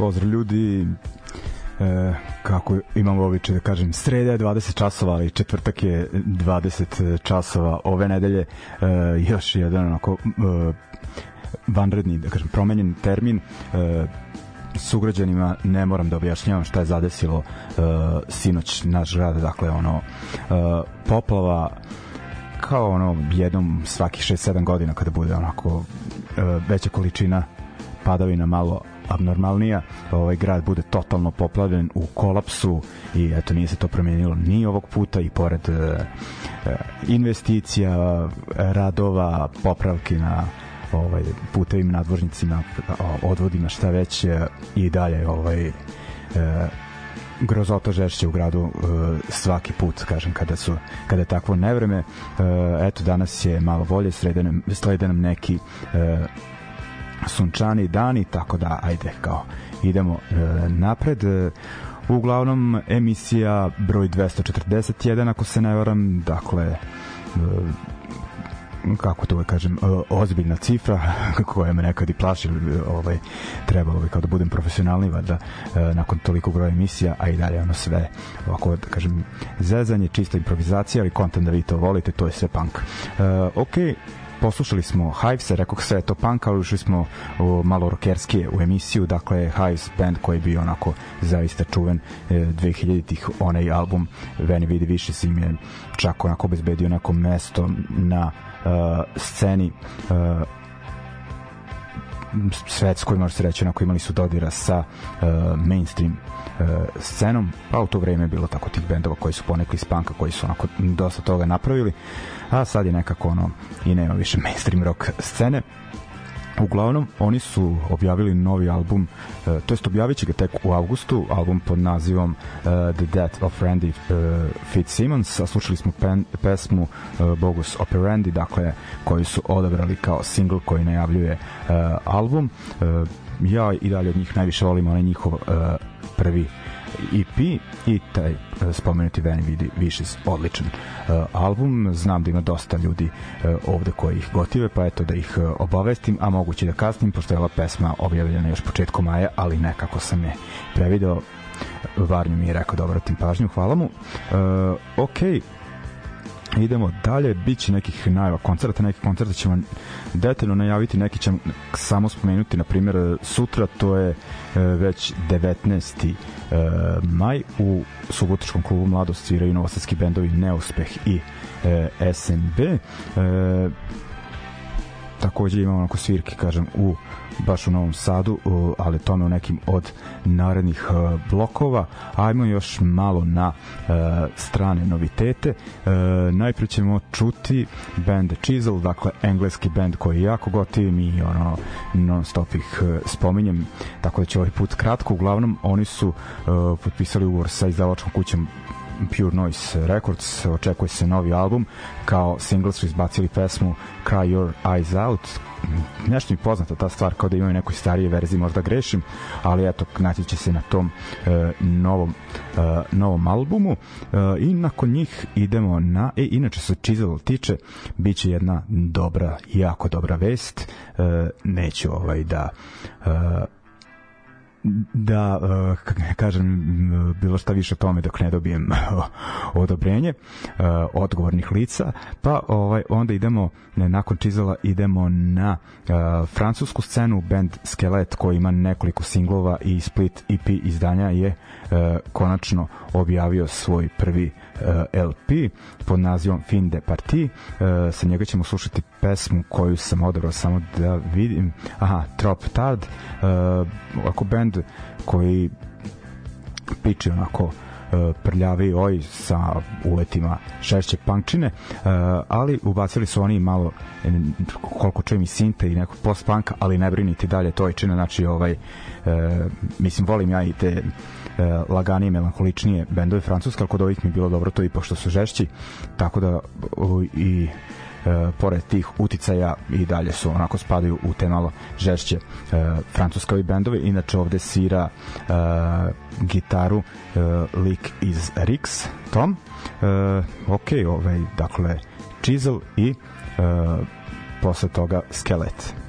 Pozdrav ljudi, e, kako imam običaj da kažem, sreda je 20 časova, ali četvrtak je 20 časova ove nedelje, e, još jedan onako e, vanredni, da kažem, promenjen termin, e, sugrađanima ne moram da objašnjavam šta je zadesilo e, sinoć naš grad, dakle ono e, poplava kao ono jednom svakih 6-7 godina kada bude onako e, veća količina padavina malo abnormalnija, ovaj grad bude totalno poplavljen u kolapsu i eto nije se to promenilo ni ovog puta i pored e, e, investicija, radova, popravki na ovaj putevima, nadvožnicima, odvodima, šta već e, i dalje ovaj e, grozota žešće u gradu uh, svaki put, kažem, kada su kada je takvo nevreme. Uh, eto, danas je malo bolje, slede nam, slede nam neki uh, sunčani dani, tako da, ajde, kao, idemo uh, napred. Uh, uglavnom, emisija broj 241, ako se ne varam, dakle, uh, kako to kažem, uh, ozbiljna cifra koja me nekad i plaši, ovaj, treba ovaj, kao da budem profesionalni, valjda uh, nakon toliko broja emisija, a i dalje ono sve, ovako da kažem, zezanje, čista improvizacija, ali kontent da vi to volite, to je sve punk. Uh, ok, poslušali smo Hives, rekao sve to punk, ali ušli smo o, malo rokerskije u emisiju, dakle Hives band koji je bio onako zaista čuven e, 2000-ih, onaj album Veni vidi više si im je čak onako obezbedio neko mesto na uh, sceni uh, svetskoj, može se reći, onako imali su dodira sa uh, mainstream uh, scenom, pa u to vreme je bilo tako tih bendova koji su ponekli iz panka, koji su onako dosta toga napravili, a sad je nekako ono i nema više mainstream rock scene. Uglavnom, oni su objavili novi album, uh, to jest objavit će ga tek u avgustu, album pod nazivom uh, The Death of Randy uh, Fitzsimmons, a slušali smo pen, pesmu uh, Bogus Operandi, dakle, koji su odabrali kao single koji najavljuje uh, album. Uh, ja i dalje od njih najviše volim onaj njihov uh, prvi EP i taj uh, spomenuti Van Vidi Wishes odličan uh, album. Znam da ima dosta ljudi uh, ovde koji ih gotive pa eto da ih obavestim a moguće da kasnim pošto je ova pesma objavljena još početkom maja ali nekako sam je prevideo. Varnju mi je rekao da obratim pažnju. Hvala mu. Uh, ok idemo dalje, bit će nekih najava koncerta, neki koncerta ćemo detaljno najaviti, neki ćemo samo spomenuti, na primjer sutra, to je e, već 19. E, maj u subotičkom klubu Mladost sviraju novosadski bendovi Neuspeh i e, SNB takođe imamo onako svirke, kažem, u baš u Novom Sadu, ali tome u nekim od narednih uh, blokova. Ajmo još malo na uh, strane novitete. Najpre ćemo čuti band Chisel, dakle engleski band koji jako gotiv i ono non stop ih spominjem, tako da će ovaj put kratko. Uglavnom, oni su potpisali ugovor sa izdavačkom kućom Pure Noise Records, očekuje se novi album, kao single su izbacili pesmu Cry Your Eyes Out, nešto mi poznata ta stvar kao da imaju nekoj starije verziji možda grešim ali eto naći će se na tom e, novom e, novom albumu. E, i nakon njih idemo na e, inače se Chisel tiče bit će jedna dobra jako dobra vest. E, neću ovaj da e, da uh, kažem bilo šta više o tome dok ne dobijem odobrenje uh, odgovornih lica. Pa ovaj onda idemo ne, nakon Čizela idemo na uh, francusku scenu. Band Skelet koji ima nekoliko singlova i split EP izdanja je konačno objavio svoj prvi LP pod nazivom Fin de Parti. Uh, sa njega ćemo slušati pesmu koju sam odabrao samo da vidim. Aha Trop Tard uh, ako band koji piče onako prljavi oj sa uletima šešće punkčine, ali ubacili su oni malo koliko čujem i sinte i nekog post punka, ali ne brinite dalje to je čina, znači ovaj mislim volim ja i te laganije, melankoličnije bendove francuske, ali kod ovih mi je bilo dobro to i pošto su žešći, tako da i e, pored tih uticaja i dalje su onako spadaju u te malo žešće e, francuske ovi bendovi. Inače ovde svira e, gitaru e, lik iz Rix Tom. E, ok ovaj dakle Chisel i e, posle toga Skelet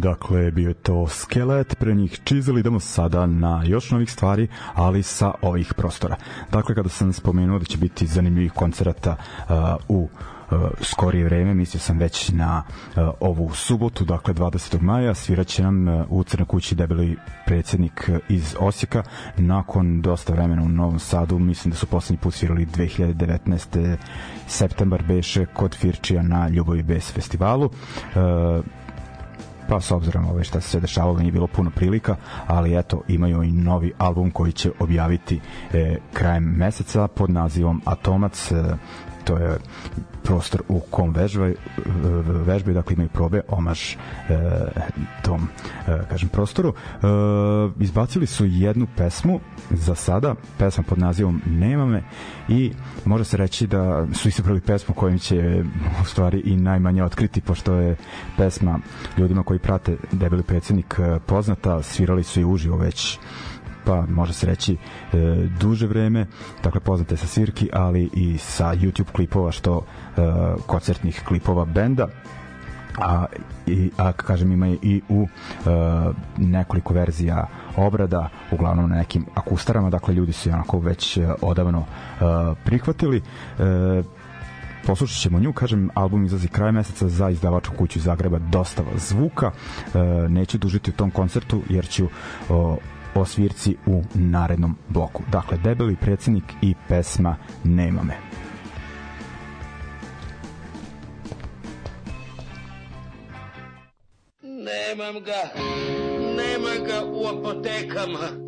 Dakle, bio je to skelet, pre njih čizel, idemo sada na još novih stvari, ali sa ovih prostora. Dakle, kada sam spomenuo da će biti zanimljivih koncerata uh, u uh, skorije vreme, mislio sam već na uh, ovu subotu, dakle 20. maja, sviraće nam uh, u Crnoj kući debeli predsednik uh, iz Osijeka, nakon dosta vremena u Novom Sadu, mislim da su poslednji put svirali 2019. septembar beše kod Firčija na Ljubovi Bes festivalu. Uh, pa s obzirom ove šta se sve dešavalo nije bilo puno prilika, ali eto imaju i novi album koji će objaviti e, krajem meseca pod nazivom Atomac e, to je prostor u kom vežbaju, vežbaju dakle imaju probe omaž e, tom e, kažem prostoru. E, izbacili su jednu pesmu za sada, pesma pod nazivom Nema me i može se reći da su izabrali pesmu kojim će u stvari i najmanje otkriti pošto je pesma ljudima koji prate debeli predsednik e, poznata, svirali su i uživo već pa može se reći e, duže vreme, dakle poznate sa svirki, ali i sa YouTube klipova što e, koncertnih klipova benda. A, i, a kažem ima i u e, nekoliko verzija obrada, uglavnom na nekim akustarama, dakle ljudi su onako već e, odavno e, prihvatili. E, poslušat ćemo nju, kažem, album izlazi kraj meseca za izdavačku kuću Zagreba Dostava zvuka, e, neću dužiti u tom koncertu jer ću o, o svirci u narednom bloku. Dakle, debeli predsednik i pesma Nema me. Nemam ga, nema ga u apotekama.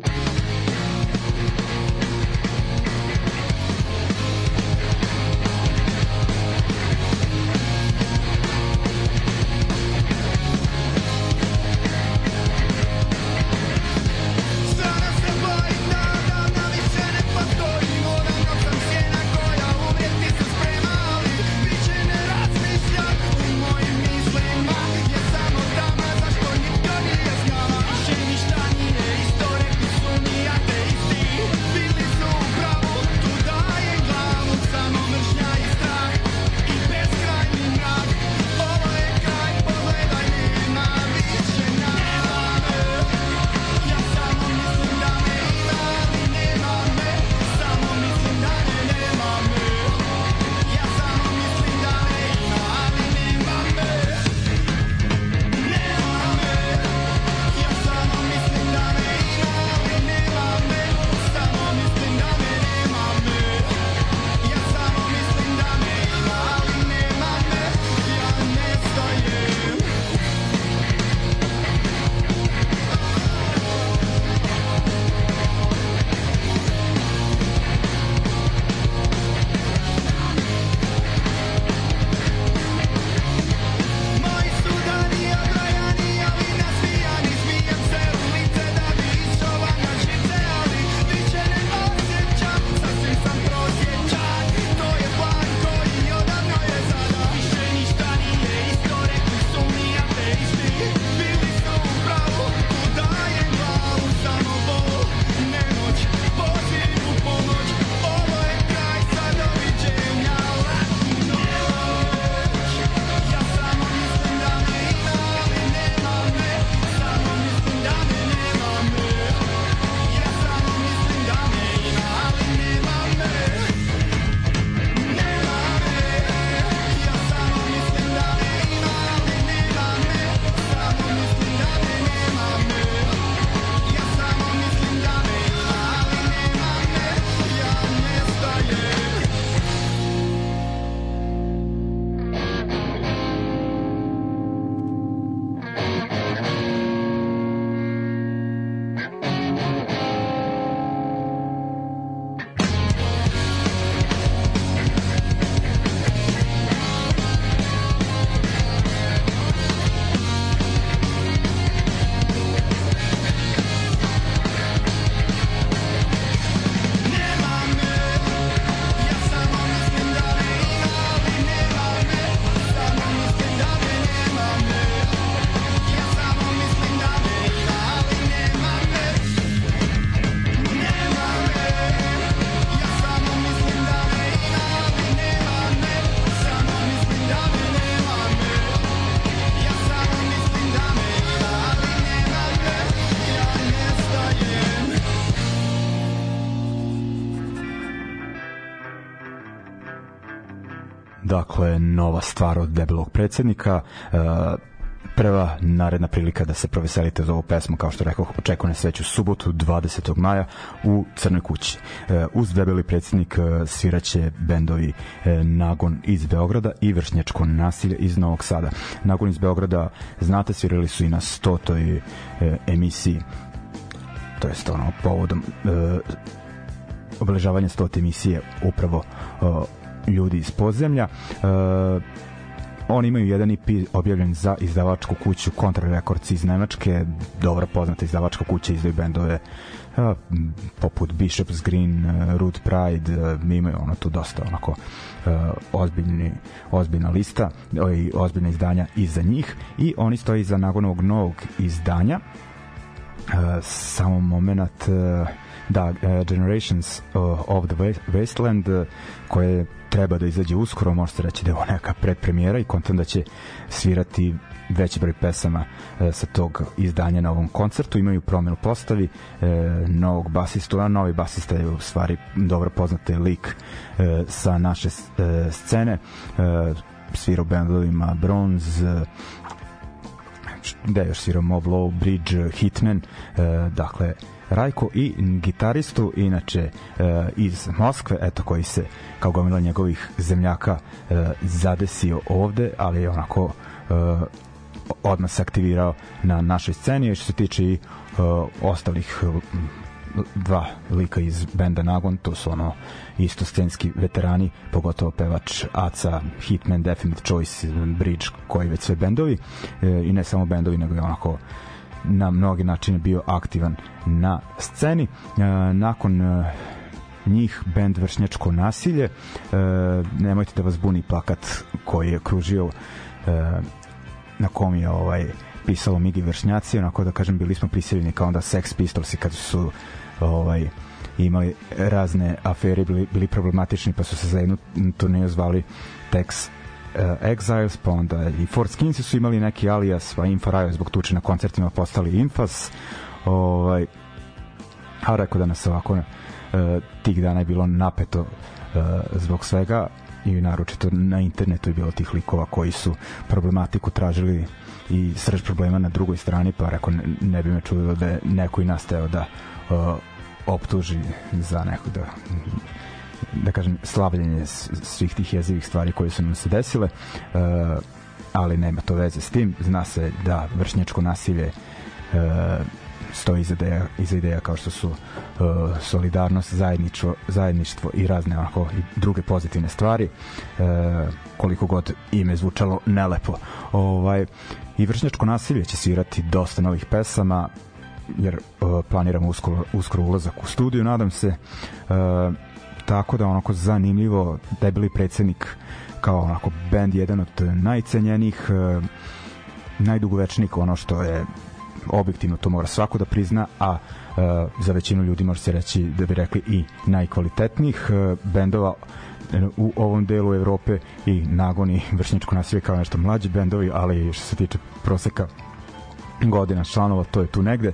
Dakle nova stvar od debelog predsednika e, prva naredna prilika da se proveselite za ovu pesmu kao što rekao očekuje nas već u subotu 20. maja u Crnoj kući e, uz debeli predsednik e, sviraće bendovi e, Nagon iz Beograda i Vršnjačko nasilje iz Novog Sada Nagon iz Beograda znate svirali su i na 100. E, emisiji to jest ono povodom e, obeležavanja 100. emisije upravo e, ljudi iz podzemlja. E, oni imaju jedan EP objavljen za izdavačku kuću Contra Records iz Nemačke. Dobro poznata izdavačka kuća izdaju bendove m, poput Bishop's Green, uh, Root Pride, uh, imaju ono tu dosta onako uh, ozbiljni, ozbiljna lista i ozbiljna izdanja iza njih. I oni stoji iza nagonovog novog izdanja. Uh, samo moment uh, da uh, Generations of the Wa- Wasteland uh, koje treba da izađe uskoro može se reći da je ovo neka predpremijera i kontam da će svirati veći broj pesama e, sa tog izdanja na ovom koncertu. Imaju promenu postavi e, novog basistu a novi basista je u stvari dobro poznati lik e, sa naše e, scene e, svira u bendovima Bronze e, gde još svirao Mob Low, Bridge, Hitman, e, dakle Rajko i gitaristu inače e, iz Moskve, eto koji se kao gomila njegovih zemljaka e, zadesio ovde, ali je onako e, odmah se aktivirao na našoj sceni, što se tiče i e, ostalih e, dva lika iz benda Nagon, to su ono isto scenski veterani, pogotovo pevač Aca, Hitman, Definite Choice, Bridge, koji već sve bendovi. E, i ne samo bendovi, nego je onako na mnogi načine bio aktivan na sceni. E, nakon e, njih bend Vršnjačko nasilje e, nemojte da vas buni plakat koji je kružio na kom je ovaj pisalo Migi Vršnjaci, onako da kažem bili smo prisiljeni kao onda Sex Pistols i kad su ovaj imali razne afere bili, bili problematični pa su se za jednu turneju zvali Tex Exiles, pa onda i Fort Skinsi su imali neki alias, pa Infarajo zbog tuče na koncertima postali Infas. Ovaj, a rekao da nas ovako uh, tih dana je bilo napeto uh, zbog svega i naročito na internetu je bilo tih likova koji su problematiku tražili i srž problema na drugoj strani, pa rekao ne, ne bi me čudilo da je neko i nas teo da uh, optuži za neko da da kažem slavljenje svih tih jezivih stvari koje su nam se desile uh, ali nema to veze s tim. Zna se da vršnjačko nasilje uh, stoji iza ideja, iza ideja kao što su uh, solidarnost, zajedničvo, zajedništvo i razne onako, i druge pozitivne stvari. Koliko god ime zvučalo nelepo. Ovaj, i vršnjačko nasilje će svirati dosta novih pesama jer uh, planiramo uskoro, uskoro ulazak u studiju nadam se. Uh, tako da onako zanimljivo debeli predsednik kao onako band jedan od najcenjenijih uh, najdugovečnik ono što je objektivno to mora svako da prizna a uh, za većinu ljudi može se reći da bi rekli i najkvalitetnijih uh, bendova u ovom delu Evrope i nagoni vršnjačko nasilje kao nešto mlađi bendovi, ali što se tiče proseka godina članova, to je tu negde. E,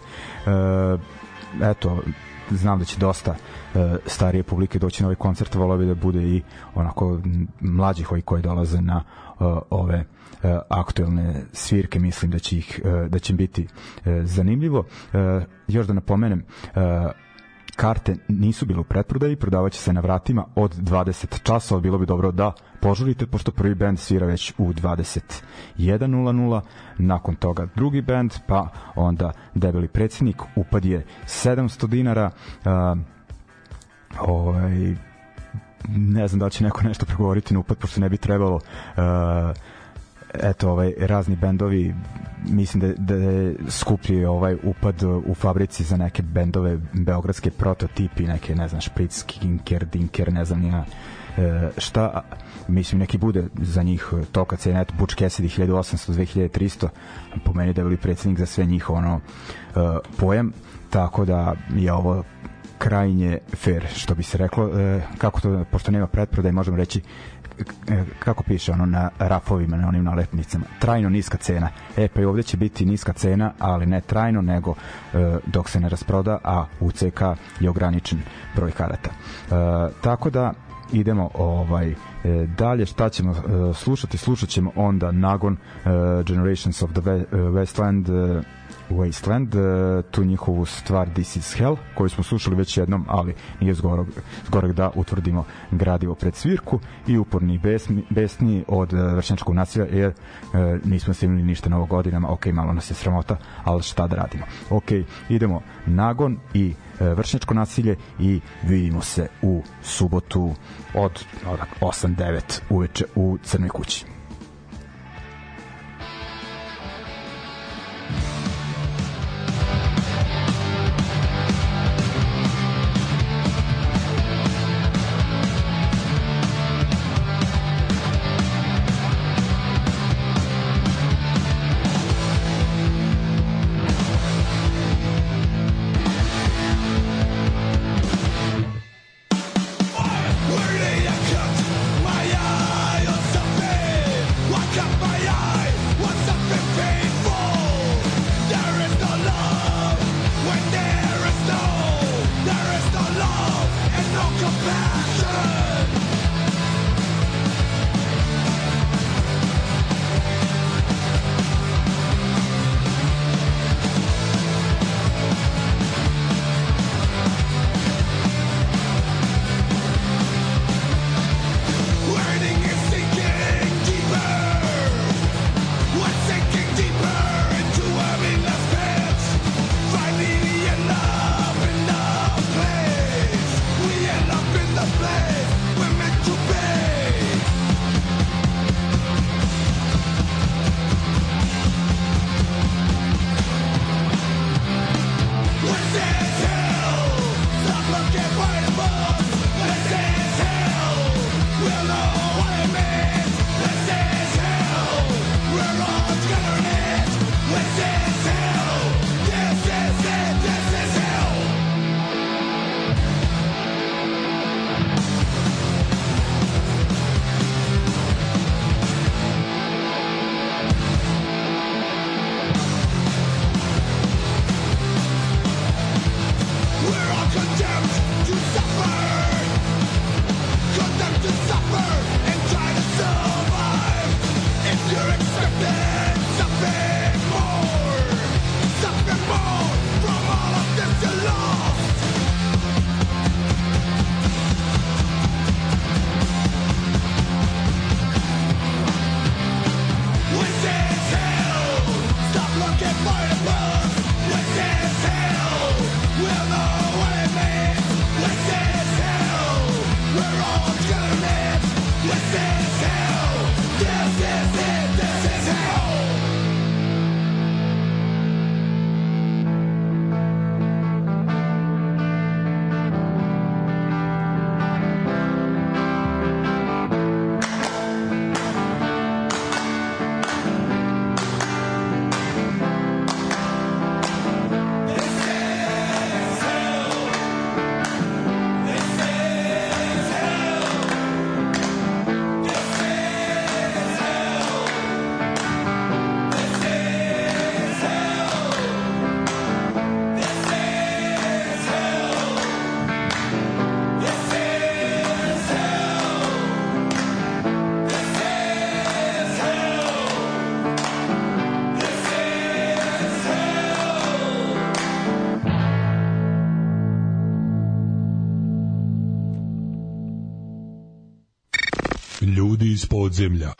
eto, znam da će dosta e, starije publike doći na ovaj koncert, volao bi da bude i onako mlađih koji koji dolaze na e, ove e, aktuelne svirke, mislim da će ih e, da će biti e, zanimljivo. E, još da napomenem, e, karte nisu bile u pretprodaji, prodavaće se na vratima od 20 časova, bilo bi dobro da požurite, pošto prvi band svira već u 21.00, nakon toga drugi band, pa onda debeli predsednik, upad je 700 dinara, uh, ovaj, ne znam da će neko nešto pregovoriti na upad, pošto ne bi trebalo uh, eto ovaj razni bendovi mislim da da je skuplji ovaj upad u fabrici za neke bendove beogradske prototipi neke ne znam Špric, Kinker, Dinker ne znam ja e, šta mislim neki bude za njih toka cena eto Butch Cassidy 1800 2300 po meni da je bili predsednik za sve njih ono e, pojam tako da je ovo krajnje fair, što bi se reklo, e, kako to, pošto nema pretprodaj, možemo reći e, kako piše ono na rafovima, na onim nalepnicama, trajno niska cena. E, pa i ovde će biti niska cena, ali ne trajno, nego e, dok se ne rasproda, a u CK je ograničen broj karata. E, tako da, idemo ovaj e, dalje šta ćemo e, slušati slušat ćemo onda Nagon e, Generations of the Westland e, Wasteland, e, tu njihovu stvar This is Hell, koju smo slušali već jednom, ali nije zgorog, zgorog da utvrdimo gradivo pred svirku i uporni besni, besni od e, vršnjačkog nasilja, jer e, nismo snimili ništa novo godinama, ok, malo nas je sramota, ali šta da radimo. Ok, idemo nagon i e, vršnjačko nasilje i vidimo se u subotu od 8-9 uveče u Crnoj kući. земля.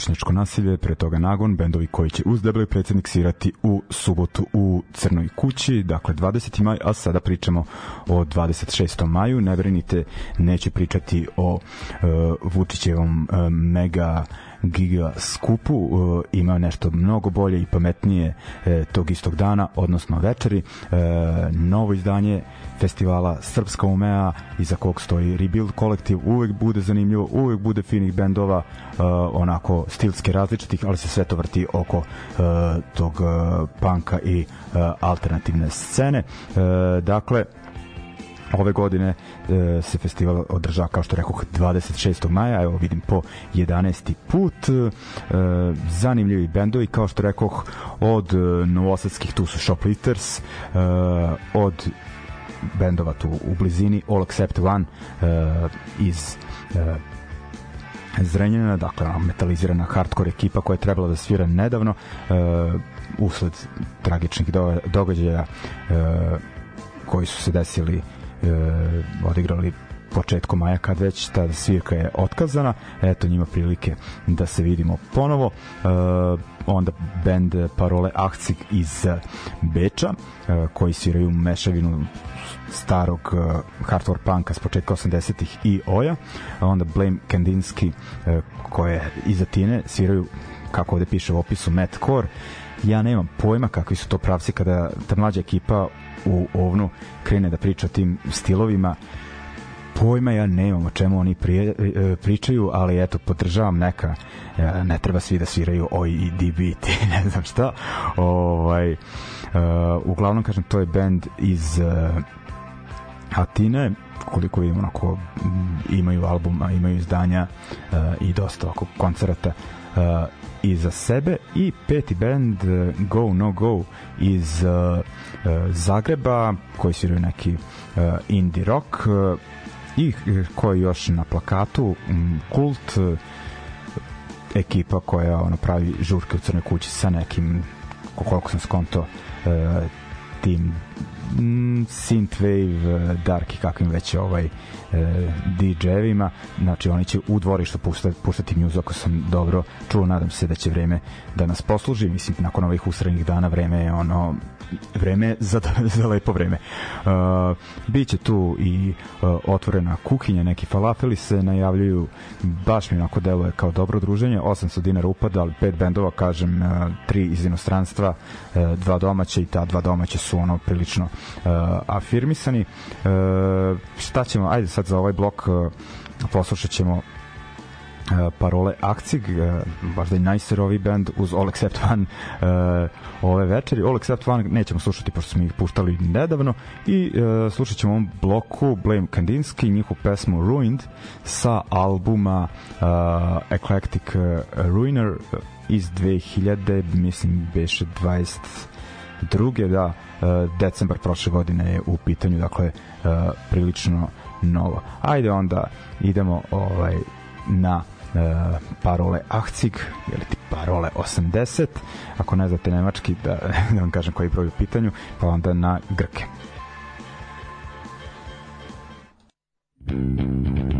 Vršničko nasilje, pre toga nagon, bendovi koji će uz debeli predsednik svirati u subotu u Crnoj kući, dakle 20. maj, a sada pričamo o 26. maju, ne brinite, neće pričati o e, Vučićevom e, mega giga skupu uh, ima nešto mnogo bolje i pametnije e, tog istog dana, odnosno večeri. E, novo izdanje festivala Srpska umea iza kog stoji Rebuild kolektiv. Uvek bude zanimljivo, uvek bude finih bendova uh, onako stilske različitih, ali se sve to vrti oko uh, tog uh, panka i uh, alternativne scene. Uh, dakle ove godine e, se festival održava kao što rekoh 26. maja evo vidim po 11. put e, zanimljivi bendovi kao što rekoh od e, novosadskih tu su Shoplifters od bendova tu u blizini All Except One iz e, Zrenjanina, dakle metalizirana hardcore ekipa koja je trebala da svira nedavno usled tragičnih do, događaja koji su se desili odigrali početkom maja kad već ta svirka je otkazana. Eto njima prilike da se vidimo ponovo. E, onda band Parole Akcig iz Beča e, koji sviraju mešavinu starog uh, hardcore punka s početka 80-ih i Oja, onda Blame Kandinsky uh, koje iz Atine sviraju kako ovde piše u opisu Core ja nemam pojma kakvi su to pravci kada ta mlađa ekipa u ovnu krene da priča o tim stilovima pojma ja nemam o čemu oni prije, e, pričaju, ali eto, podržavam neka, e, ne treba svi da sviraju oj i DBT, ne znam šta. Ovaj, uglavnom, kažem, to je band iz Atine, koliko vidim onako imaju albuma, imaju izdanja i dosta oko koncerata iza sebe i peti band uh, Go No Go iz uh, Zagreba koji sviraju neki indie rock i koji još na plakatu Kult ekipa koja ono pravi žurke u crnoj kući sa nekim koliko sam skonto tim mm, synthwave, dark i kakvim već ovaj e, DJ-evima, znači oni će u dvorištu puštati, puštati mjuzu ako sam dobro čuo, nadam se da će vreme da nas posluži, mislim nakon ovih usrednjih dana vreme je ono vreme za, za lepo vreme. Uh, biće tu i uh, otvorena kuhinja, neki falafeli se najavljuju, baš mi onako deluje kao dobro druženje, 800 dinara upada, ali pet bendova, kažem, uh, tri iz inostranstva, uh, dva domaće i ta dva domaće su ono prilično uh, afirmisani. Uh, šta ćemo, ajde sad za ovaj blok uh, poslušat ćemo parole Akcig, uh, baš da je najserovi band uz All Except One uh, ove večeri. All Except One nećemo slušati pošto smo ih puštali nedavno i uh, slušat ćemo ovom bloku Blame Kandinsky, njihovu pesmu Ruined sa albuma uh, Eclectic uh, Ruiner iz 2000, mislim, beše 22. da, uh, decembar prošle godine je u pitanju, dakle, uh, prilično novo. Ajde onda idemo ovaj na e, parole Achzig ili ti parole 80 ako ne znate nemački da, da vam kažem koji broj u pitanju pa onda na Grke. Noche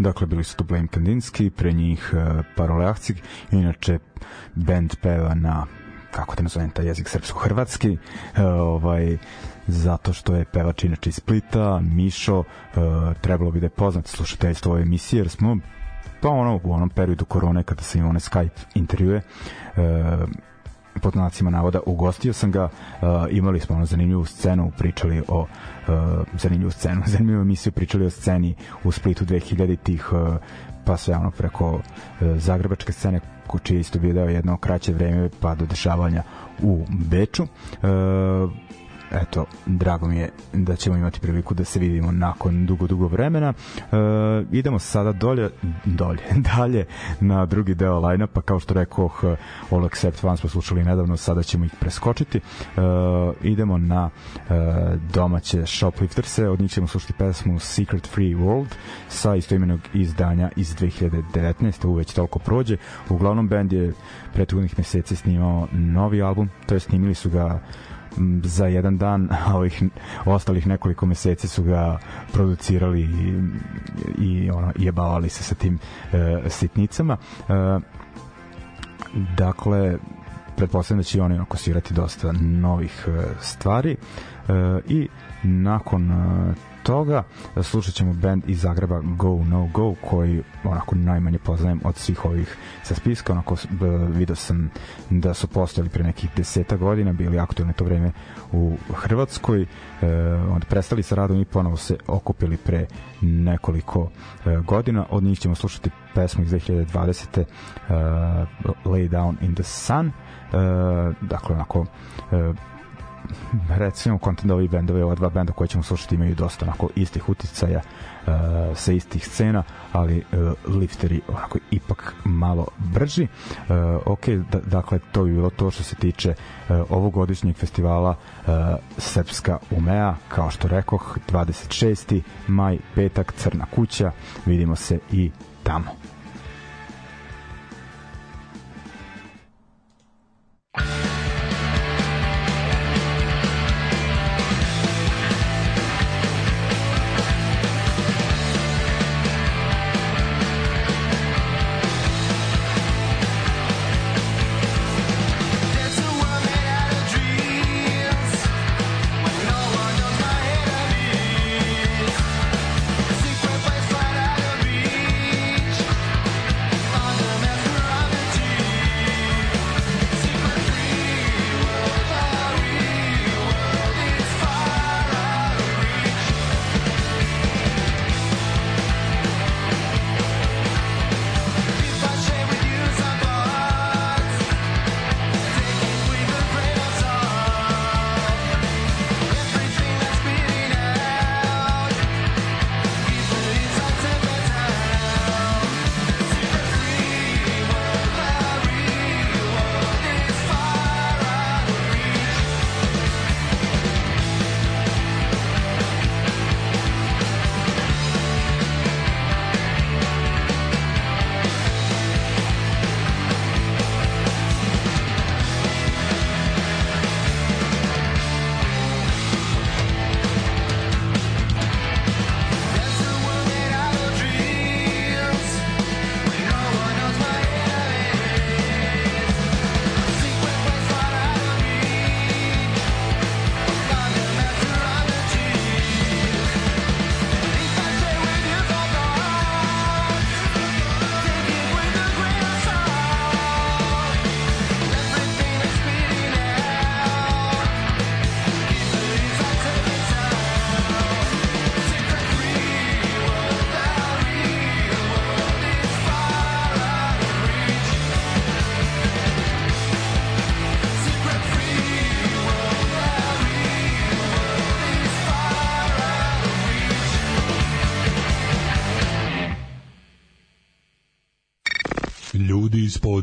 Dakle, bili su tu Blame Kandinsky, pre njih uh, Paroleakcik, inače band peva na kako te nazovem taj jezik srpsko-hrvatski uh, ovaj zato što je pevač inače iz Splita Mišo uh, trebalo bi da je poznat slušateljstvo ove emisije jer smo pa ono u onom periodu korone kada sam imao one Skype intervjue uh, pod znacima navoda ugostio sam ga uh, imali smo ono zanimljivu scenu pričali o uh, zanimljivu scenu zanimljivu emisiju pričali o sceni u Splitu 2000 tih uh, pa sve ono preko uh, zagrebačke scene čiji isto bio deo jedno kraće vreme pa do dešavanja u Beču. Uh, eto, drago mi je da ćemo imati priliku da se vidimo nakon dugo, dugo vremena. E, idemo sada dolje, dolje, dalje na drugi deo line-upa, kao što rekoh, All Except One smo slušali nedavno, sada ćemo ih preskočiti. E, idemo na e, domaće Shoplifterse, od njih ćemo slušati pesmu Secret Free World sa istoimenog izdanja iz 2019. uveć toliko prođe. Uglavnom, band je prethodnih meseci snimao novi album, to je snimili su ga za jedan dan, a ovih ostalih nekoliko meseci su ga producirali i, i ono jebavali se sa tim e, sitnicama. E, dakle, pretpostavljam da će oni onako svirati dosta novih e, stvari e, i nakon e, toga slušat ćemo band iz Zagreba Go No Go koji onako najmanje poznajem od svih ovih sa spiska. Onako video sam da su postojali pre nekih deseta godina bili aktualni to vreme u Hrvatskoj. E, onda prestali sa radom i ponovo se okupili pre nekoliko e, godina. Od njih ćemo slušati pesmu iz 2020. E, Lay Down in the Sun. E, dakle onako e, recimo kontent ovih bendova ova dva benda koje ćemo slušati imaju dosta onako istih uticaja uh, sa istih scena ali uh, lifteri onako ipak malo brži. Uh, ok, da, dakle to bi bilo to što se tiče uh, ovogodišnjeg festivala uh, Srpska umea. Kao što rekoh 26. maj, petak, Crna kuća. Vidimo se i tamo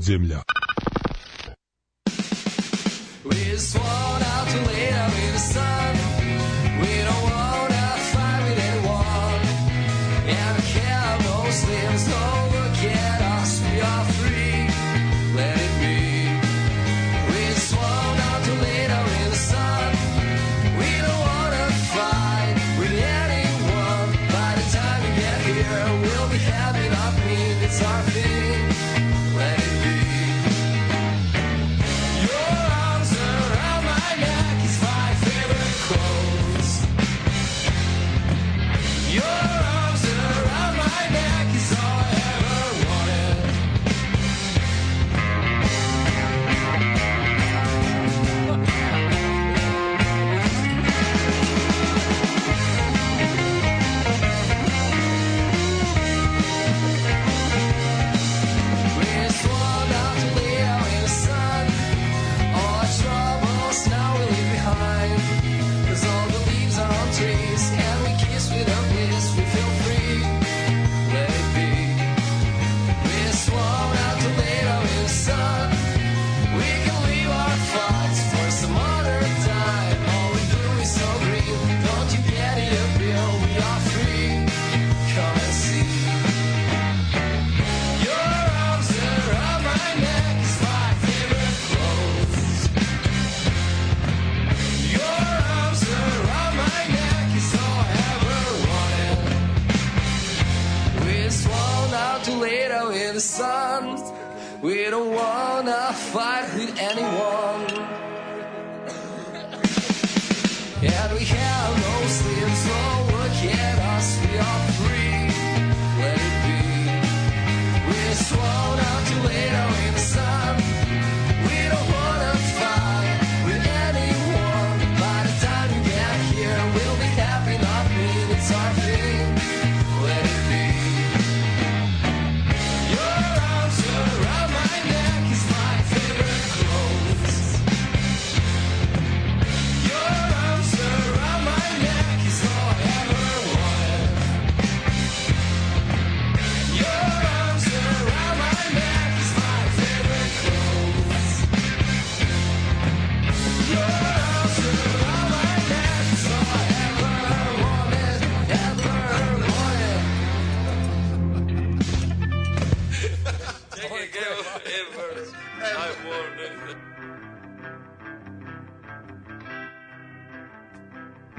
Ljudi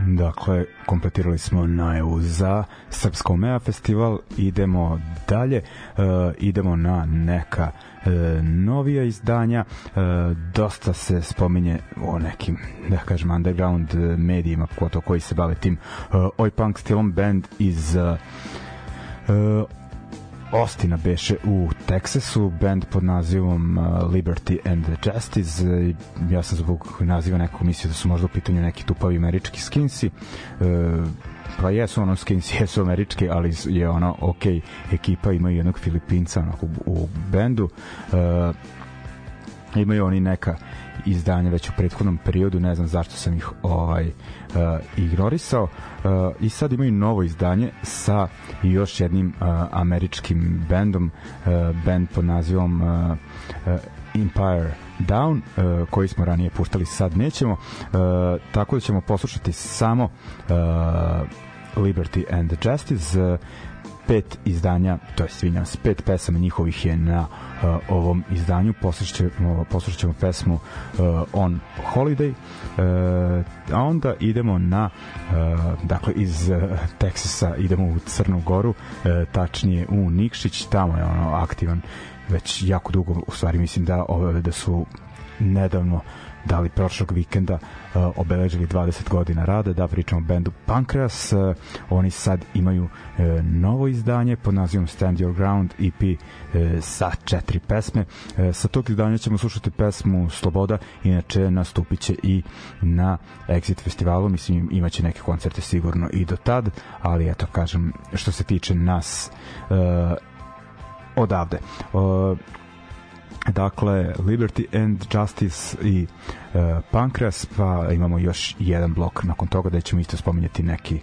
Dakle, kompletirali smo najavu za Srpsko Mea festival, idemo dalje, e, idemo na neka e, novija izdanja, e, dosta se spominje o nekim, da kažem, underground e, medijima, pogotovo koji se bave tim e, oj punk stilom. Band iz e, e, Ostina beše u Teksasu, band pod nazivom uh, Liberty and Justice. E, Ja sam zbog naziva nekog mislio da su možda u pitanju neki tupavi američki skinsi. E, pa jesu ono skinsi, jesu američki, ali je ono ok ekipa, imaju jednog Filipinca onako, u, bendu. E, imaju oni neka izdanja već u prethodnom periodu, ne znam zašto sam ih ovaj uh, ignorisao uh, i sad imaju novo izdanje sa još jednim uh, američkim bendom, uh, band pod nazivom uh, uh, Empire Down, uh, koji smo ranije puštali, sad nećemo. Uh, tako da ćemo poslušati samo uh, Liberty and Justice. Uh, pet izdanja, to je svinjam se, pet pesama njihovih je na uh, ovom izdanju. Poslušat ćemo, poslušat ćemo pesmu uh, On Holiday, uh, a onda idemo na, uh, dakle, iz uh, Teksasa idemo u Crnu Goru, uh, tačnije u Nikšić, tamo je ono aktivan već jako dugo, u stvari mislim da ove, da su nedavno da li prošlog vikenda uh, obeležili 20 godina rada, da pričamo o bendu Pancreas, uh, oni sad imaju uh, novo izdanje pod nazivom Stand Your Ground EP uh, sa četiri pesme. Uh, sa tog izdanja ćemo slušati pesmu Sloboda, inače nastupit će i na Exit festivalu, mislim imaće neke koncerte sigurno i do tad, ali eto kažem, što se tiče nas uh, odavde. Uh, dakle Liberty and Justice i uh, Pancreas pa imamo još jedan blok nakon toga da ćemo isto spominjati neki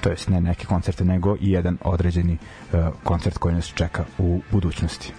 to jest ne neke koncerte nego i jedan određeni uh, koncert koji nas čeka u budućnosti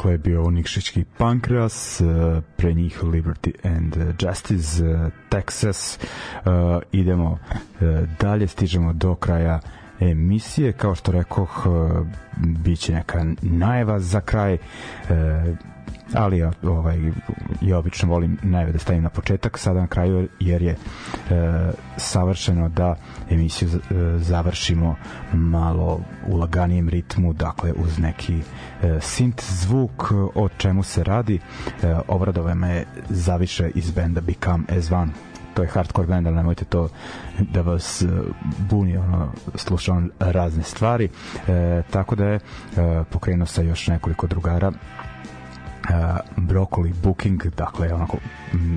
Dakle, bio ovo Nikšićki Pankreas, eh, pre njih Liberty and Justice, eh, Texas. Eh, Idemo dalje, stižemo do kraja emisije. Kao što rekoh, bit će neka najava za kraj. Ali ja, ovaj, ja obično volim najave da stavim na početak, sada na kraju jer je e, savršeno da emisiju e, završimo malo u laganijem ritmu, dakle uz neki e, synth zvuk o čemu se radi. E, obradove me zaviše iz benda Become As One to je hardcore band, ali nemojte to da vas e, buni, ono, slušam razne stvari. E, tako da je e, pokrenuo sa još nekoliko drugara Broccoli Booking, dakle onako mm,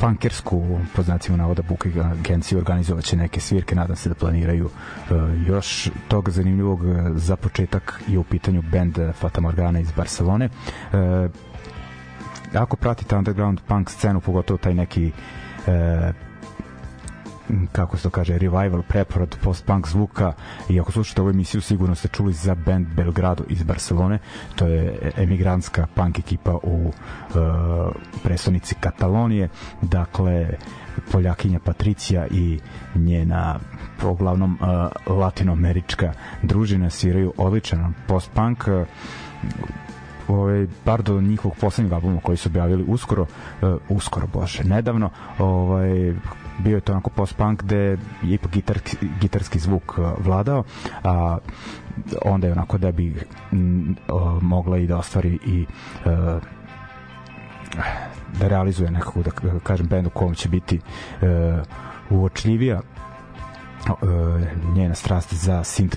punkersku, po znacima navoda booking agenciju organizovaće neke svirke, nadam se da planiraju uh, još tog zanimljivog uh, za početak je u pitanju band Fata Morgana iz Barcelone. Ako pratite underground punk scenu, pogotovo taj neki kako se to kaže, revival, preporod post-punk zvuka. I ako slušate ovu emisiju sigurno ste čuli za band Belgrado iz Barcelone. To je emigrantska punk ekipa u uh, prestonici Katalonije. Dakle Poljakinja Patricija i njena uglavnom uh, latinoamerička družina sviraju odličan post-punk. Ovaj bar do njihovog poslednjeg albuma koji su objavili uskoro uh, uskoro bože nedavno ovaj bio je to onako post-punk gde je ipak gitarski, gitarski zvuk uh, vladao a onda je onako da bi m, o, mogla i da ostvari i uh, da realizuje nekako da kažem bend u kom će biti uh, uočljivija uh, njena strast za synth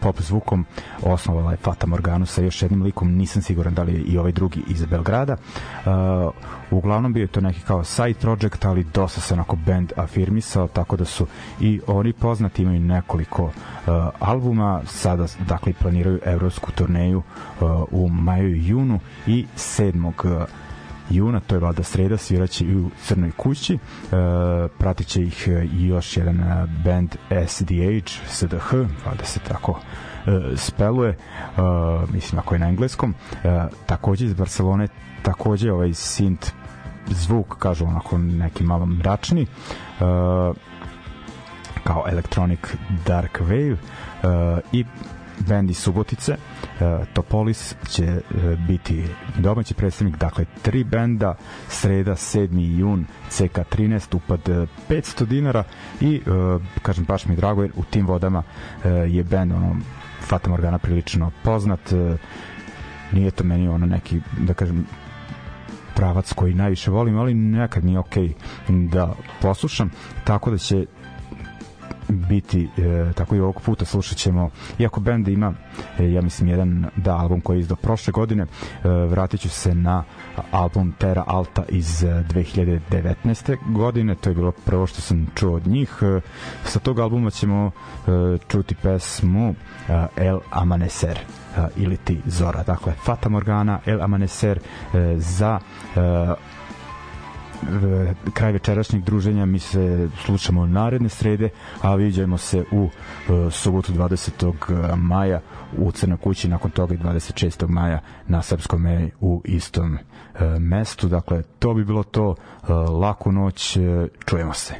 pop zvukom osnovala je Fata Morganu sa još jednim likom nisam siguran da li je i ovaj drugi iz Belgrada. Uh, uglavnom bio je to neki kao side project ali dosta se onako band afirmisao tako da su i oni poznati imaju nekoliko uh, albuma. Sada dakle planiraju evropsku turneju u maju i junu i 7 juna, to je valjda sreda, sviraće u Crnoj kući. E, pratit će ih e, i još jedan e, band SDH, SDH, valjda se tako e, speluje, e, mislim ako je na engleskom. E, takođe iz Barcelone, takođe ovaj synth zvuk, kažu onako neki malo mračni, e, kao Electronic Dark Wave e, i bend iz Subotice uh, Topolis će uh, biti domaći predstavnik dakle tri benda sreda 7. jun CK13 upad uh, 500 dinara i kažem baš mi drago jer u tim vodama je bend ono Fata Morgana prilično poznat nije to meni ono neki da kažem pravac koji najviše volim, ali nekad mi je okej da poslušam, tako da će biti e, tako i ovog puta slušat ćemo iako bend ima e, ja mislim jedan da album koji je izdao prošle godine e, vratit ću se na album Terra Alta iz e, 2019. godine to je bilo prvo što sam čuo od njih e, sa tog albuma ćemo e, čuti pesmu e, El Amanecer e, ili ti Zora dakle Fata Morgana El Amanecer e, za e, kraj večerašnjeg druženja mi se slušamo naredne srede a viđajmo se u uh, subotu 20. maja u Crnoj kući nakon toga i 26. maja na Srpskom meji u istom mestu dakle to bi bilo to laku noć čujemo se